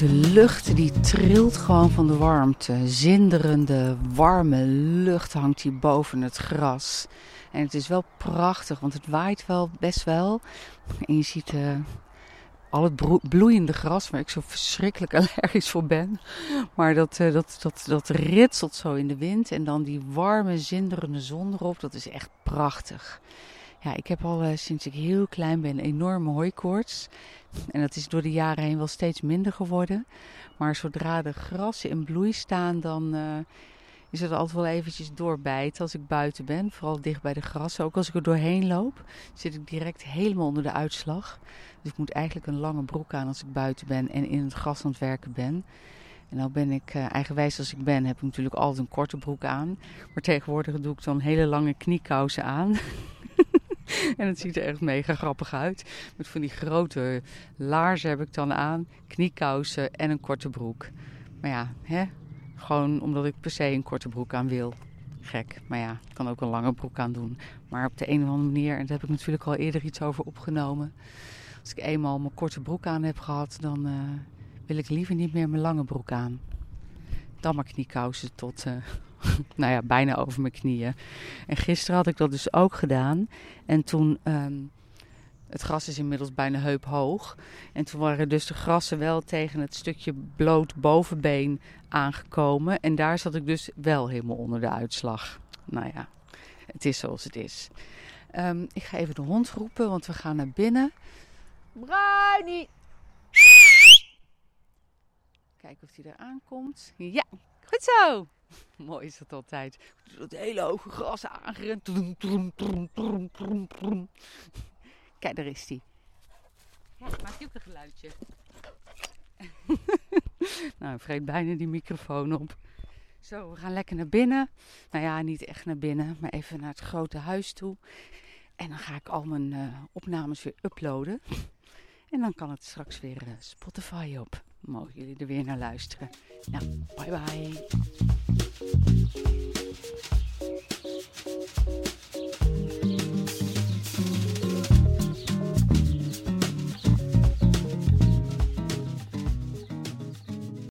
De lucht die trilt gewoon van de warmte. Zinderende, warme lucht hangt hier boven het gras. En het is wel prachtig, want het waait wel best wel. En je ziet uh, al het bloeiende gras, waar ik zo verschrikkelijk allergisch voor ben. Maar dat, uh, dat, dat, dat ritselt zo in de wind. En dan die warme, zinderende zon erop. Dat is echt prachtig. Ja, ik heb al uh, sinds ik heel klein ben enorme hooikoorts. En dat is door de jaren heen wel steeds minder geworden. Maar zodra de grassen in bloei staan, dan uh, is het altijd wel eventjes doorbijten als ik buiten ben. Vooral dicht bij de grassen. Ook als ik er doorheen loop, zit ik direct helemaal onder de uitslag. Dus ik moet eigenlijk een lange broek aan als ik buiten ben en in het gras aan het werken ben. En nou ben ik uh, eigenwijs als ik ben, heb ik natuurlijk altijd een korte broek aan. Maar tegenwoordig doe ik dan hele lange kniekousen aan. en het ziet er echt mega grappig uit. Met van die grote laarzen heb ik dan aan, kniekousen en een korte broek. Maar ja, hè? gewoon omdat ik per se een korte broek aan wil. Gek, maar ja, ik kan ook een lange broek aan doen. Maar op de een of andere manier, en daar heb ik natuurlijk al eerder iets over opgenomen. Als ik eenmaal mijn korte broek aan heb gehad, dan uh, wil ik liever niet meer mijn lange broek aan. Dan maar kniekousen tot, uh, nou ja, bijna over mijn knieën. En gisteren had ik dat dus ook gedaan. En toen, um, het gras is inmiddels bijna heuphoog. En toen waren dus de grassen wel tegen het stukje bloot bovenbeen aangekomen. En daar zat ik dus wel helemaal onder de uitslag. Nou ja, het is zoals het is. Um, ik ga even de hond roepen, want we gaan naar binnen. Bruinie! Kijken of hij eraan komt. Ja, goed zo! Mooi is dat altijd. Dat hele hoge gras aangerend. Kijk, daar is hij. Ja, maakt hij ook een geluidje. nou, vreet bijna die microfoon op. Zo, we gaan lekker naar binnen. Nou ja, niet echt naar binnen, maar even naar het grote huis toe. En dan ga ik al mijn uh, opnames weer uploaden. En dan kan het straks weer uh, Spotify op. Mogen jullie er weer naar luisteren. Nou, bye bye.